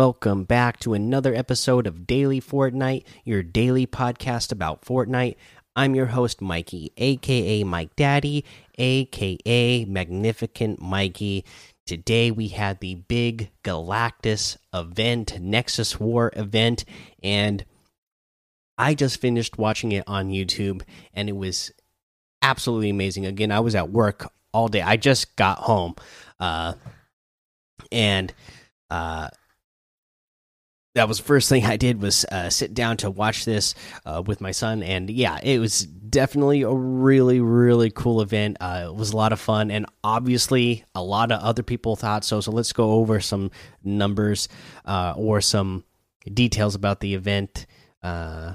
Welcome back to another episode of Daily Fortnite, your daily podcast about Fortnite. I'm your host, Mikey, aka Mike Daddy, aka Magnificent Mikey. Today we had the big Galactus event, Nexus War event, and I just finished watching it on YouTube and it was absolutely amazing. Again, I was at work all day. I just got home. Uh, and uh, that was the first thing I did was uh, sit down to watch this uh, with my son, and yeah, it was definitely a really really cool event. Uh, it was a lot of fun, and obviously a lot of other people thought so. So let's go over some numbers uh, or some details about the event uh,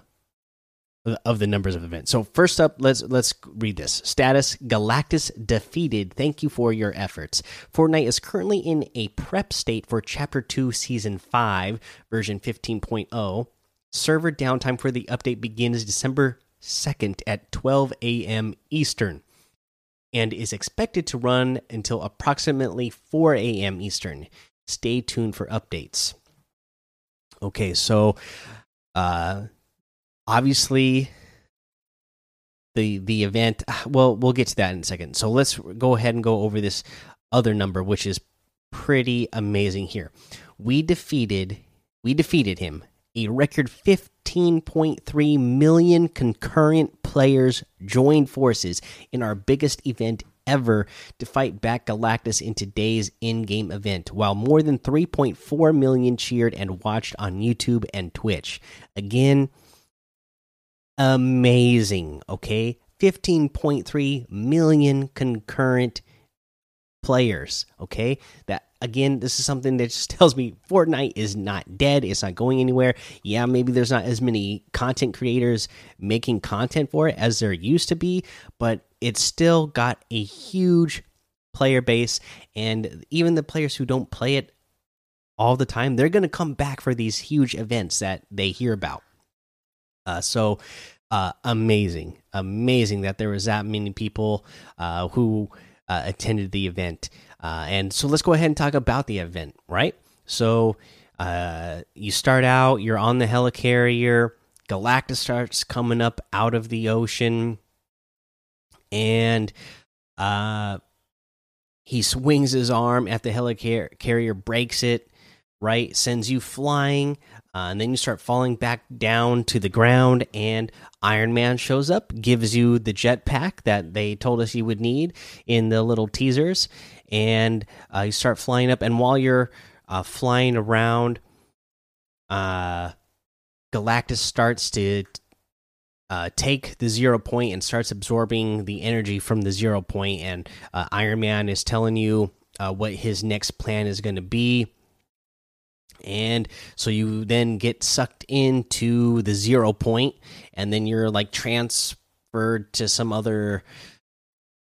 of the numbers of events. So first up, let's let's read this. Status: Galactus defeated. Thank you for your efforts. Fortnite is currently in a prep state for Chapter 2 Season 5, version 15.0. Server downtime for the update begins December 2nd at 12 a.m. Eastern and is expected to run until approximately 4 a.m. Eastern. Stay tuned for updates. Okay, so uh obviously the the event ah, well we'll get to that in a second. So let's go ahead and go over this other number which is pretty amazing here. We defeated we defeated him. A record 15.3 million concurrent players joined forces in our biggest event ever to fight back Galactus in today's in game event, while more than 3.4 million cheered and watched on YouTube and Twitch. Again, amazing. Okay, 15.3 million concurrent players. Okay, that again, this is something that just tells me Fortnite is not dead. It's not going anywhere. Yeah, maybe there's not as many content creators making content for it as there used to be, but it's still got a huge player base, and even the players who don't play it all the time, they're going to come back for these huge events that they hear about. Uh, so uh, amazing, amazing that there was that many people uh, who uh, attended the event. Uh, and so let's go ahead and talk about the event, right? So uh, you start out, you're on the helicarrier. Galactus starts coming up out of the ocean, and he swings his arm at the helicarrier, breaks it, right? Sends you flying. Uh, and then you start falling back down to the ground, and Iron Man shows up, gives you the jetpack that they told us you would need in the little teasers, and uh, you start flying up. And while you're uh, flying around, uh, Galactus starts to uh, take the zero point and starts absorbing the energy from the zero point, and uh, Iron Man is telling you what his next plan is going to be and so you then get sucked into the zero point and then you're like transferred to some other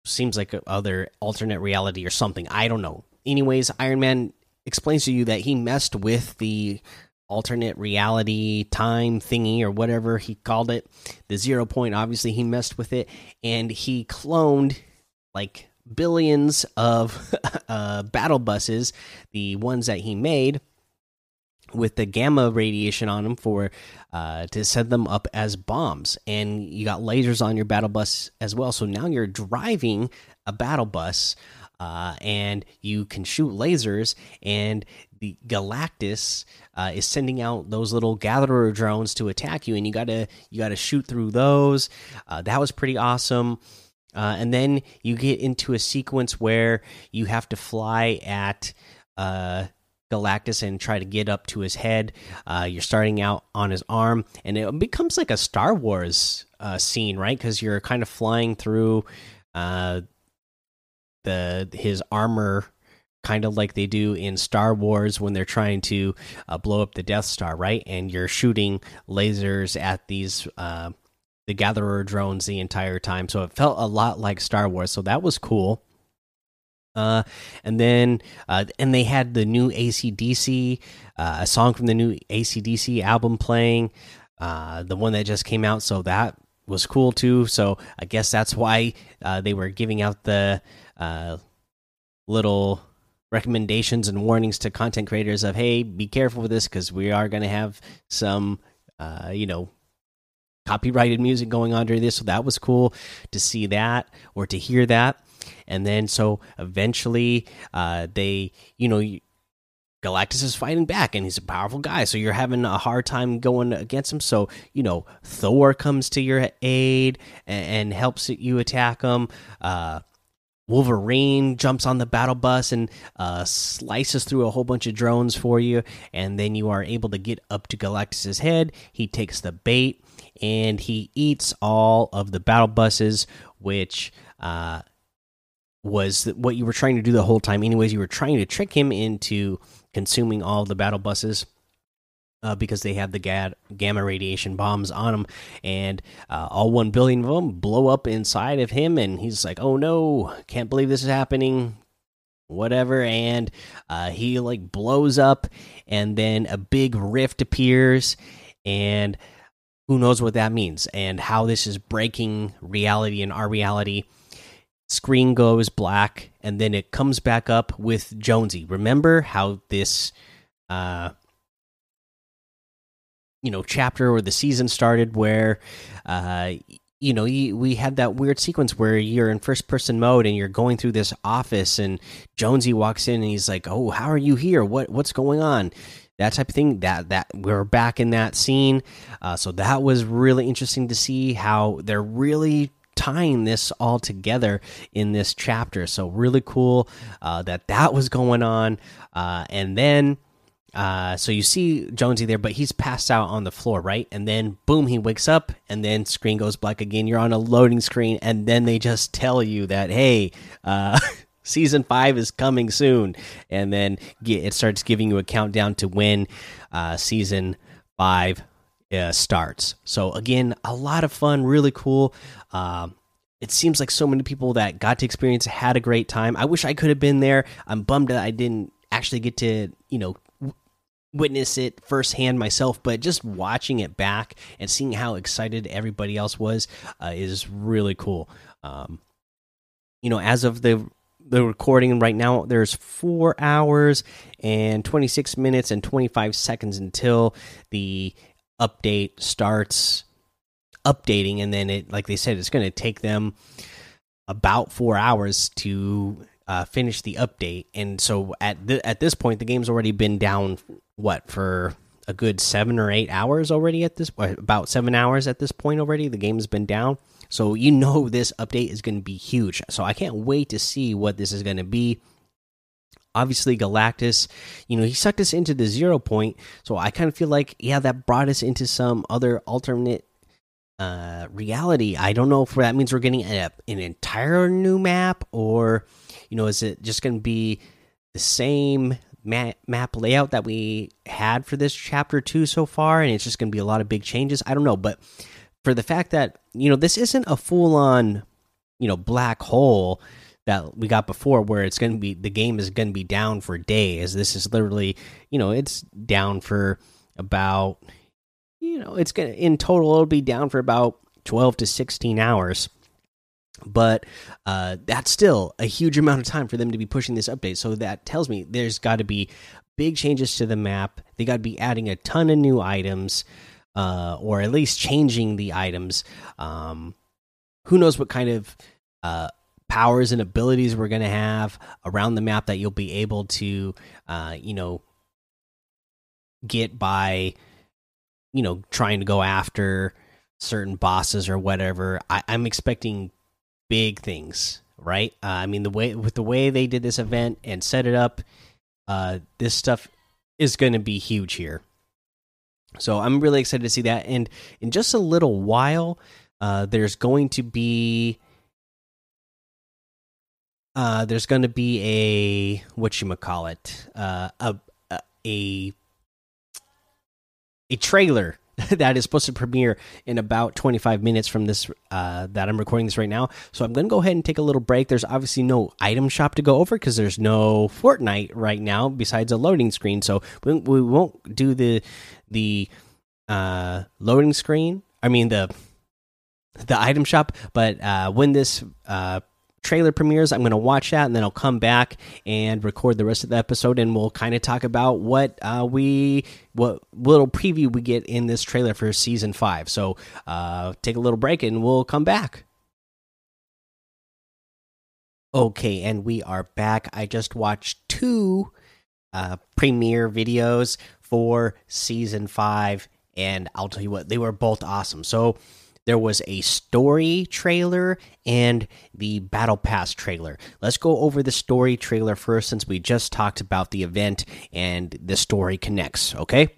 seems like other alternate reality or something. I don't know. Anyways iron man explains to you that he messed with the alternate reality time thingy or whatever he called it the zero point. Obviously he messed with it and he cloned like billions of uh, battle buses the ones that he made with the gamma radiation on them for uh, to set them up as bombs, and you got lasers on your battle bus as well. So now you're driving a battle bus, uh, and you can shoot lasers, and the Galactus uh, is sending out those little gatherer drones to attack you, and you gotta you gotta shoot through those. Uh, that was pretty awesome. Uh, and then you get into a sequence where you have to fly at uh, Galactus and try to get up to his head. Uh, you're starting out on his arm, and it becomes like a Star Wars uh, scene, right? Because you're kind of flying through uh, the his armor, kind of like they do in Star Wars when they're trying to uh, blow up the Death Star, right? And you're shooting lasers at these uh, the Gatherer drones the entire time, so it felt a lot like Star Wars. So that was cool. Uh, and then uh, and they had the new AC/DC, uh, a song from the new AC/DC album playing, uh, the one that just came out. So that was cool too. So I guess that's why uh, they were giving out the uh, little recommendations and warnings to content creators of hey, be careful with this because we are going to have some, you know, copyrighted music going on during this. So that was cool to see that or to hear that. And then so eventually, uh, they, you know, Galactus is fighting back and he's a powerful guy. So you're having a hard time going against him. So, you know, Thor comes to your aid and, and helps you attack him. Uh, Wolverine jumps on the battle bus and uh, slices through a whole bunch of drones for you. And then you are able to get up to Galactus's head. He takes the bait and he eats all of the battle buses, which uh, was what you were trying to do the whole time. Anyways, you were trying to trick him into consuming all the battle buses. Uh, because they have the ga gamma radiation bombs on them, and uh, all one billion of them blow up inside of him, and he's like, "Oh no, can't believe this is happening." Whatever, and uh, he like blows up, and then a big rift appears, and who knows what that means and how this is breaking reality and our reality screen goes black and then it comes back up with jonesy. Remember how this uh you know chapter or the season started where uh you know we had that weird sequence where you're in first person mode and you're going through this office and jonesy walks in and he's like oh how are you here? What what's going on? That type of thing that that we're back in that scene. Uh, so that was really interesting to see how they're really tying this all together in this chapter. So really cool uh, that that was going on. Uh, and then, uh, so you see Jonesy there, but he's passed out on the floor, right? And then, boom, he wakes up, and then screen goes black again. You're on a loading screen, and then they just tell you that, hey, uh, season five is coming soon, and then it starts giving you a countdown to when uh, season five uh, starts. So again, a lot of fun, really cool. Um, it seems like so many people that got to experience had a great time. I wish I could have been there. I'm bummed that I didn't actually get to, you know, witness it firsthand myself, but just watching it back and seeing how excited everybody else was uh, is really cool. Um, you know, as of the the recording right now, there's four hours and 26 minutes and 25 seconds until the update starts updating, and then it, like they said, it's going to take them about four hours to uh, finish the update. And so at at this point, the game's already been down what for a good seven or eight hours already. At this about seven hours at this point already, the game's been down. So you know this update is going to be huge. So I can't wait to see what this is going to be obviously Galactus, you know, he sucked us into the zero point. So I kind of feel like, yeah, that brought us into some other alternate uh, reality. I don't know if that means we're getting a, an entire new map or, you know, is it just going to be the same map, map layout that we had for this chapter two so far, and it's just going to be a lot of big changes. I don't know, but for the fact that you know this isn't a full on, you know, black hole that we got before where it's going to be the game is going to be down for days. This is literally, you know, it's down for about you know, it's going to in total it'll be down for about 12 to 16 hours. But uh that's still a huge amount of time for them to be pushing this update. So that tells me there's got to be big changes to the map. They got to be adding a ton of new items uh or at least changing the items. Um who knows what kind of uh powers and abilities we're going to have around the map that you'll be able to, uh, you know, get by, you know, trying to go after certain bosses or whatever. I, am expecting big things, right? Uh, I mean, the way with the way they did this event and set it up, uh, this stuff is going to be huge here. So I'm really excited to see that. And in just a little while, uh, there's going to be uh, there's going to be a what you call it uh, a a a trailer that is supposed to premiere in about 25 minutes from this uh, that I'm recording this right now. So I'm going to go ahead and take a little break. There's obviously no item shop to go over because there's no Fortnite right now besides a loading screen. So we, we won't do the the uh, loading screen. I mean the the item shop. But uh, when this uh, trailer premieres, I'm going to watch that and then I'll come back and record the rest of the episode and we'll kind of talk about what uh, we what little preview we get in this trailer for season 5. So, uh, take a little break and we'll come back. Okay, and we are back. I just watched two uh, premiere videos for season 5 and I'll tell you what, they were both awesome. So, there was a story trailer and the battle pass trailer. Let's go over the story trailer first since we just talked about the event and the story connects okay?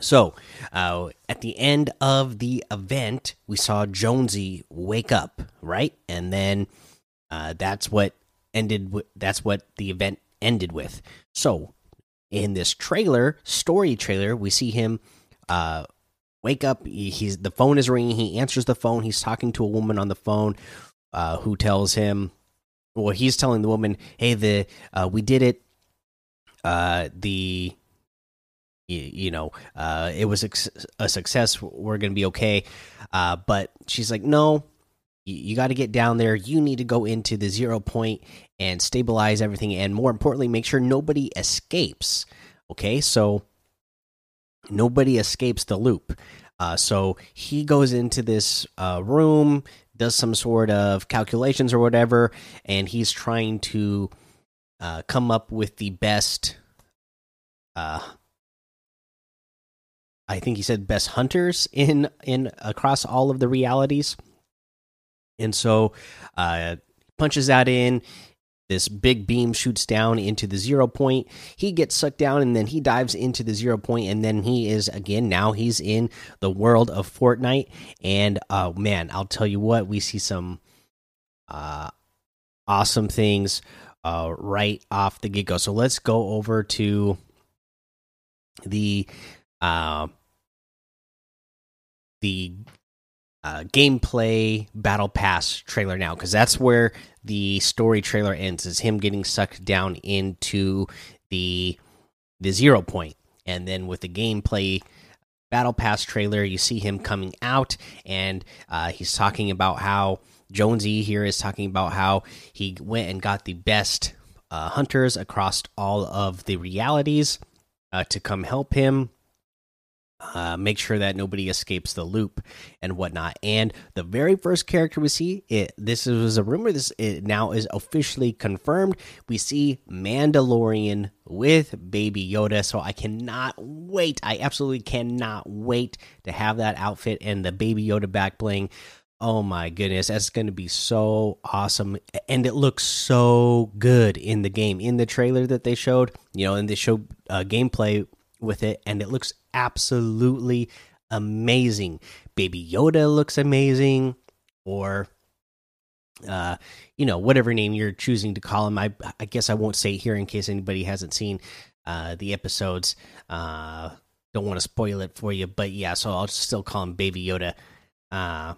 So uh, at the end of the event we saw jonesy wake up right? And then uh, that's what ended that's what the event ended with. So in this trailer story trailer we see him uh, wake up he's the phone is ringing he answers the phone he's talking to a woman on the phone uh, who tells him well he's telling the woman hey the uh, we did it uh, the you, you know uh, it was a, success we're gonna be okay uh, but she's like no you got to get down there you need to go into the zero point and stabilize everything and more importantly make sure nobody escapes okay? So nobody escapes the loop. Uh, so he goes into this uh, room, does some sort of calculations or whatever, and he's trying to uh, come up with the best. Uh, I think he said best hunters in in across all of the realities, and so uh, punches that in this big beam shoots down into the zero point. He gets sucked down and then he dives into the zero point and then he is again now he's in the world of Fortnite and uh man, I'll tell you what, we see some uh awesome things uh right off the get go. So let's go over to the uh the uh, gameplay battle pass trailer now because that's where the story trailer ends is him getting sucked down into the the zero point. And then with the gameplay battle pass trailer you see him coming out and uh, he's talking about how jonesy here is talking about how he went and got the best uh, hunters across all of the realities uh, to come help him uh, make sure that nobody escapes the loop and whatnot. And the very first character we see, it this was a rumor. This it now is officially confirmed. We see Mandalorian with Baby Yoda. So I cannot wait. I absolutely cannot wait to have that outfit and the Baby Yoda back bling. Oh my goodness, that's going to be so awesome. And it looks so good in the game. In the trailer that they showed, you know, and they showed uh, gameplay with it, and it looks absolutely amazing. Baby Yoda looks amazing, or uh, you know, whatever name you're choosing to call him. I, I guess I won't say here in case anybody hasn't seen uh, the episodes. Uh, don't want to spoil it for you, but yeah, so I'll still call him Baby Yoda. Uh,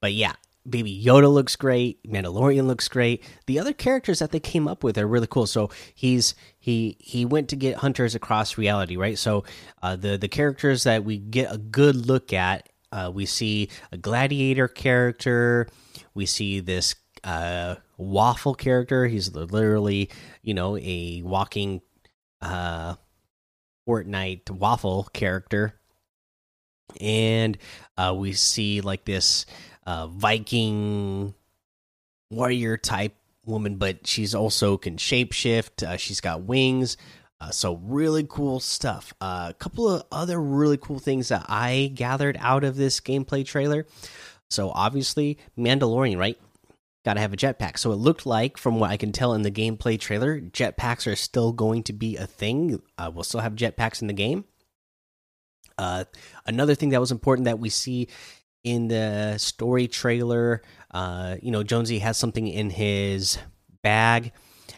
but yeah, Baby Yoda looks great. Mandalorian looks great. The other characters that they came up with are really cool. So he's he he went to get hunters across reality, right? So uh, the the characters that we get a good look at, uh, we see a gladiator character. We see this uh, waffle character. He's literally you know a walking uh, Fortnite waffle character, and uh, we see like this uh, Viking warrior type woman, but she's also can shapeshift. Uh, she's got wings. Uh, so really cool stuff. Uh, a couple of other really cool things that I gathered out of this gameplay trailer. So obviously Mandalorian, right? Got to have a jetpack. So it looked like, from what I can tell in the gameplay trailer, jetpacks are still going to be a thing. Uh, we'll still have jetpacks in the game. Uh, another thing that was important that we see in the story trailer, uh, you know, Jonesy has something in his bag.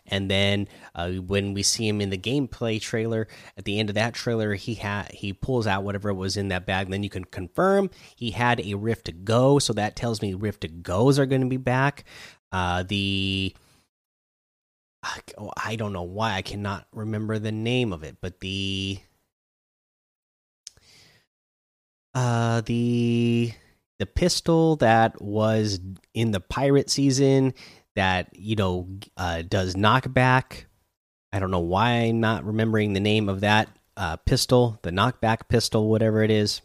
And then uh, when we see him in the gameplay trailer, at the end of that trailer, he had he pulls out whatever was in that bag. Then you can confirm he had a Rift to Go, so that tells me Rift to Goes are going to be back. Uh, the I don't know why I cannot remember the name of it, but the uh the the pistol that was in the pirate season that you know uh, does knockback. I don't know why I'm not remembering the name of that uh, pistol, the knockback pistol, whatever it is.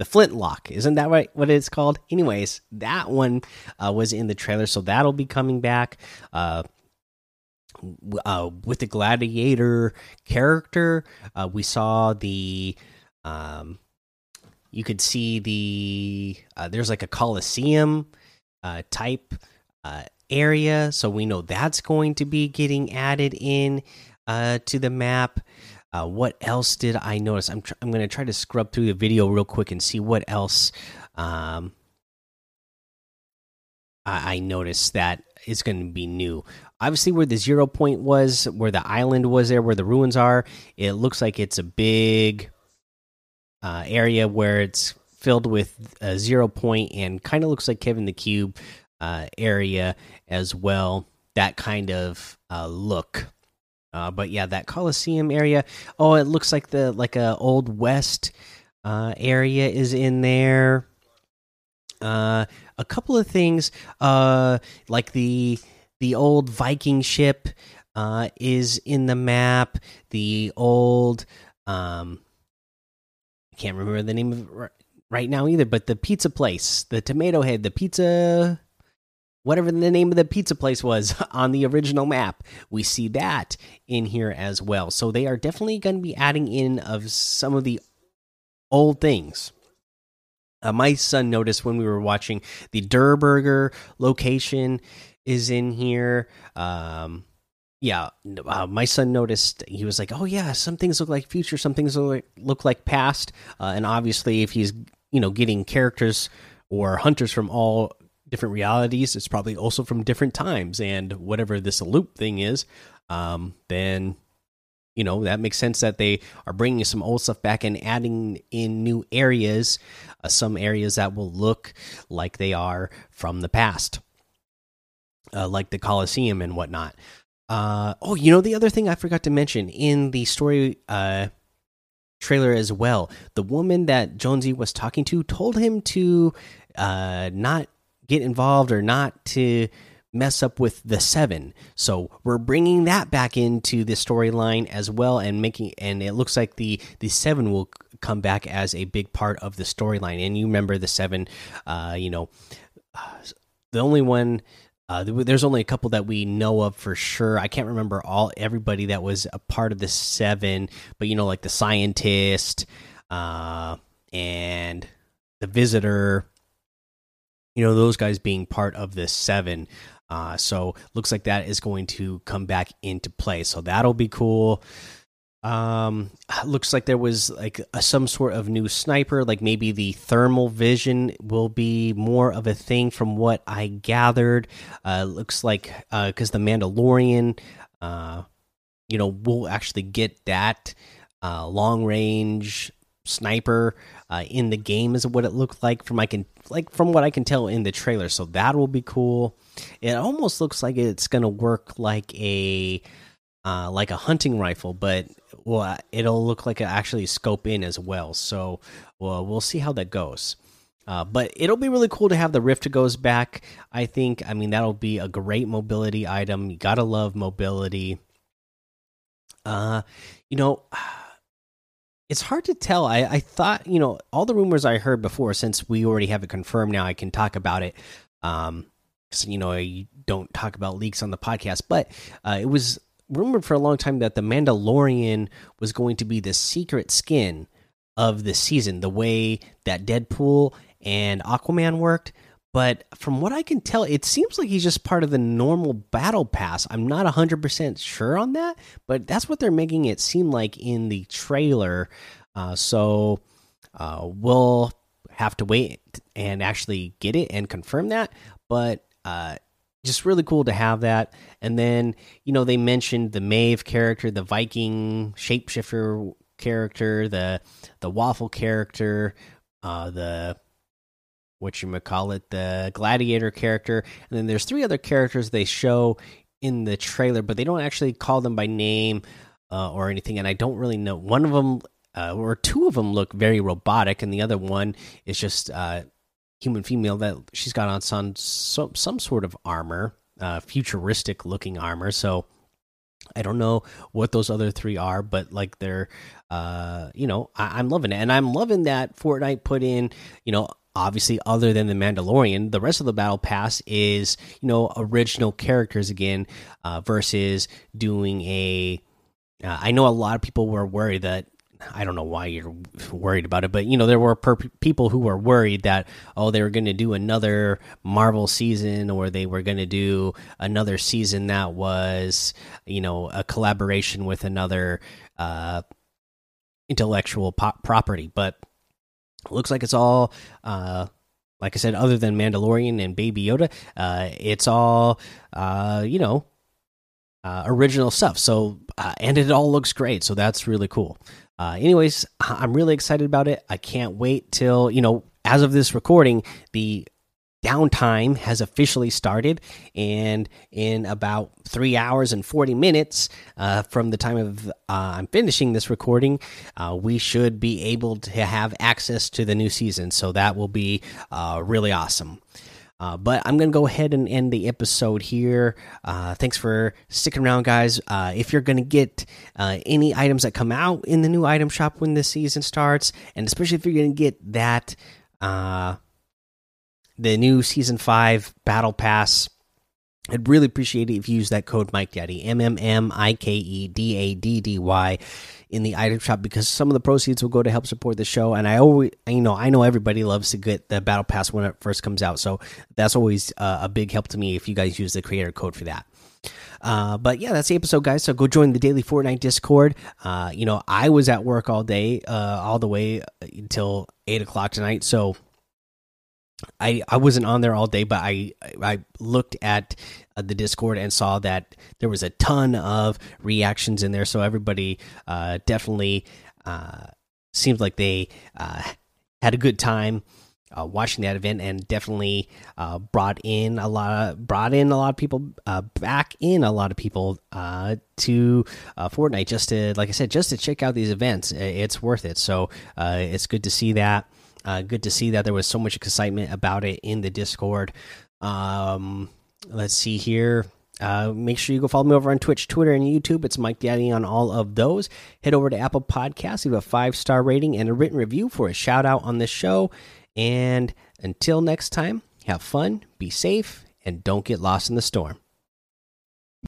The flintlock, isn't that right? What it's called? Anyways, that one uh, was in the trailer, so that'll be coming back. Uh, uh, with the gladiator character, uh, we saw the um, you could see the uh, there's like a coliseum uh, type uh, area, so we know that's going to be getting added in uh, to the map. Uh, what else did I notice? I'm I'm going to try to scrub through the video real quick and see what else um, I, I noticed that is going to be new. Obviously, where the zero point was, where the island was there, where the ruins are, it looks like it's a big uh, area where it's filled with a zero point and kind of looks like Kevin the Cube uh, area as well. That kind of uh, look. Uh, but yeah, that Coliseum area. Oh, it looks like the like a old west uh, area is in there. Uh, a couple of things, uh, like the the old Viking ship uh, is in the map. The old, um, I can't remember the name of it right now either, but the pizza place, the Tomato Head, the pizza, whatever the name of the pizza place was on the original map, we see that in here as well. So they are definitely going to be adding in of some of the old things. Uh, my son noticed when we were watching the Durrr Burger location is in here. Um, yeah, uh, my son noticed. He was like, "Oh yeah, some things look like future, some things look like, look like past." Uh, and obviously, if he's you know getting characters or hunters from all different realities, it's probably also from different times. And whatever this loop thing is, um, then you know that makes sense that they are bringing some old stuff back and adding in new areas, uh, some areas that will look like they are from the past uh, like the Colosseum and whatnot. Uh, oh, you know the other thing I forgot to mention in the story uh, trailer as well. The woman that Jonesy was talking to told him to uh, not get involved or not to mess up with the seven. So we're bringing that back into the storyline as well, and making and it looks like the the seven will come back as a big part of the storyline. And you remember the seven, uh, you know, uh, the only one uh, there's only a couple that we know of for sure. I can't remember all everybody that was a part of the seven, but you know, like the scientist uh, and the visitor. You know, those guys being part of the seven. Uh, so looks like that is going to come back into play. So that'll be cool. Um, looks like there was like a, some sort of new sniper, like maybe the thermal vision will be more of a thing from what I gathered. Uh, looks like because uh, the Mandalorian, uh, you know, we'll actually get that uh, long range sniper uh, in the game is what it looked like from I can like from what I can tell in the trailer. So that will be cool. It almost looks like it's gonna work like a uh, like a hunting rifle, but well, it'll look like it actually scope in as well. So well, we'll see how that goes. Uh, but it'll be really cool to have the Rift goes back. I think. I mean, that'll be a great mobility item. You gotta love mobility. Uh, you know, it's hard to tell. I I thought you know all the rumors I heard before. Since we already have it confirmed now, I can talk about it. Um, because you know I don't talk about leaks on the podcast, but uh, it was rumored for a long time that the Mandalorian was going to be the secret skin of the season, the way that Deadpool and Aquaman worked. But from what I can tell, it seems like he's just part of the normal battle pass. I'm not 100% sure on that, but that's what they're making it seem like in the trailer. Uh, so uh, we'll have to wait and actually get it and confirm that. But uh, just really cool to have that. And then, you know, they mentioned the Mave character, the Viking shapeshifter character, the the waffle character, uh, the what you might call it, the gladiator character, and then there's three other characters they show in the trailer, but they don't actually call them by name uh, or anything. And I don't really know. One of them uh, or two of them look very robotic, and the other one is just uh, human female that she's got on some some, some sort of armor, uh, futuristic looking armor. So I don't know what those other three are, but like they're, uh, you know, I, am loving it, and I'm loving that Fortnite put in, you know, obviously other than the Mandalorian, the rest of the battle pass is you know original characters again, uh, versus doing a. Uh, I know a lot of people were worried that I don't know why you're worried about it, but you know there were people who were worried that oh they were going to do another Marvel season or they were going to do another season that was you know a collaboration with another uh, intellectual property, but looks like it's all uh, like I said, other than Mandalorian and Baby Yoda, uh, it's all uh, you know uh, original stuff. So uh, and it all looks great. So that's really cool. Uh, anyways, I'm really excited about it. I can't wait till you know. As of this recording, the downtime has officially started, and in about three hours and 40 minutes uh, from the time of uh, I'm finishing this recording, uh, we should be able to have access to the new season. So that will be uh, really awesome. Uh, but I'm going to go ahead and end the episode here. Uh, thanks for sticking around, guys. Uh, if you're going to get uh, any items that come out in the new item shop when the season starts, and especially if you're going to get that, uh, the new season five battle pass. I'd really appreciate it if you use that code Mike Daddy M M M I K E D A D D Y in the item shop because some of the proceeds will go to help support the show. And I always, you know, I know everybody loves to get the battle pass when it first comes out, so that's always uh, a big help to me if you guys use the creator code for that. Uh, but yeah, that's the episode, guys. So go join the daily Fortnite Discord. Uh, you know, I was at work all day, uh, all the way until eight o'clock tonight. So I I wasn't on there all day, but I I looked at uh, the Discord and saw that there was a ton of reactions in there. So everybody uh, definitely uh, like they uh, had a good time uh, watching that event, and definitely brought in a lot of brought in a lot of people back in a lot of people to Fortnite just to like I said just to check out these events. It's worth it. So it's good to see that. Uh, good to see that there was so much excitement about it in the Discord. Um, let's see here. Uh, make sure you go follow me over on Twitch, Twitter, and YouTube. It's Mike Daddy on all of those. Head over to Apple Podcasts, leave a five star rating and a written review for a shout out on this show. And until next time, have fun, be safe, and don't get lost in the storm.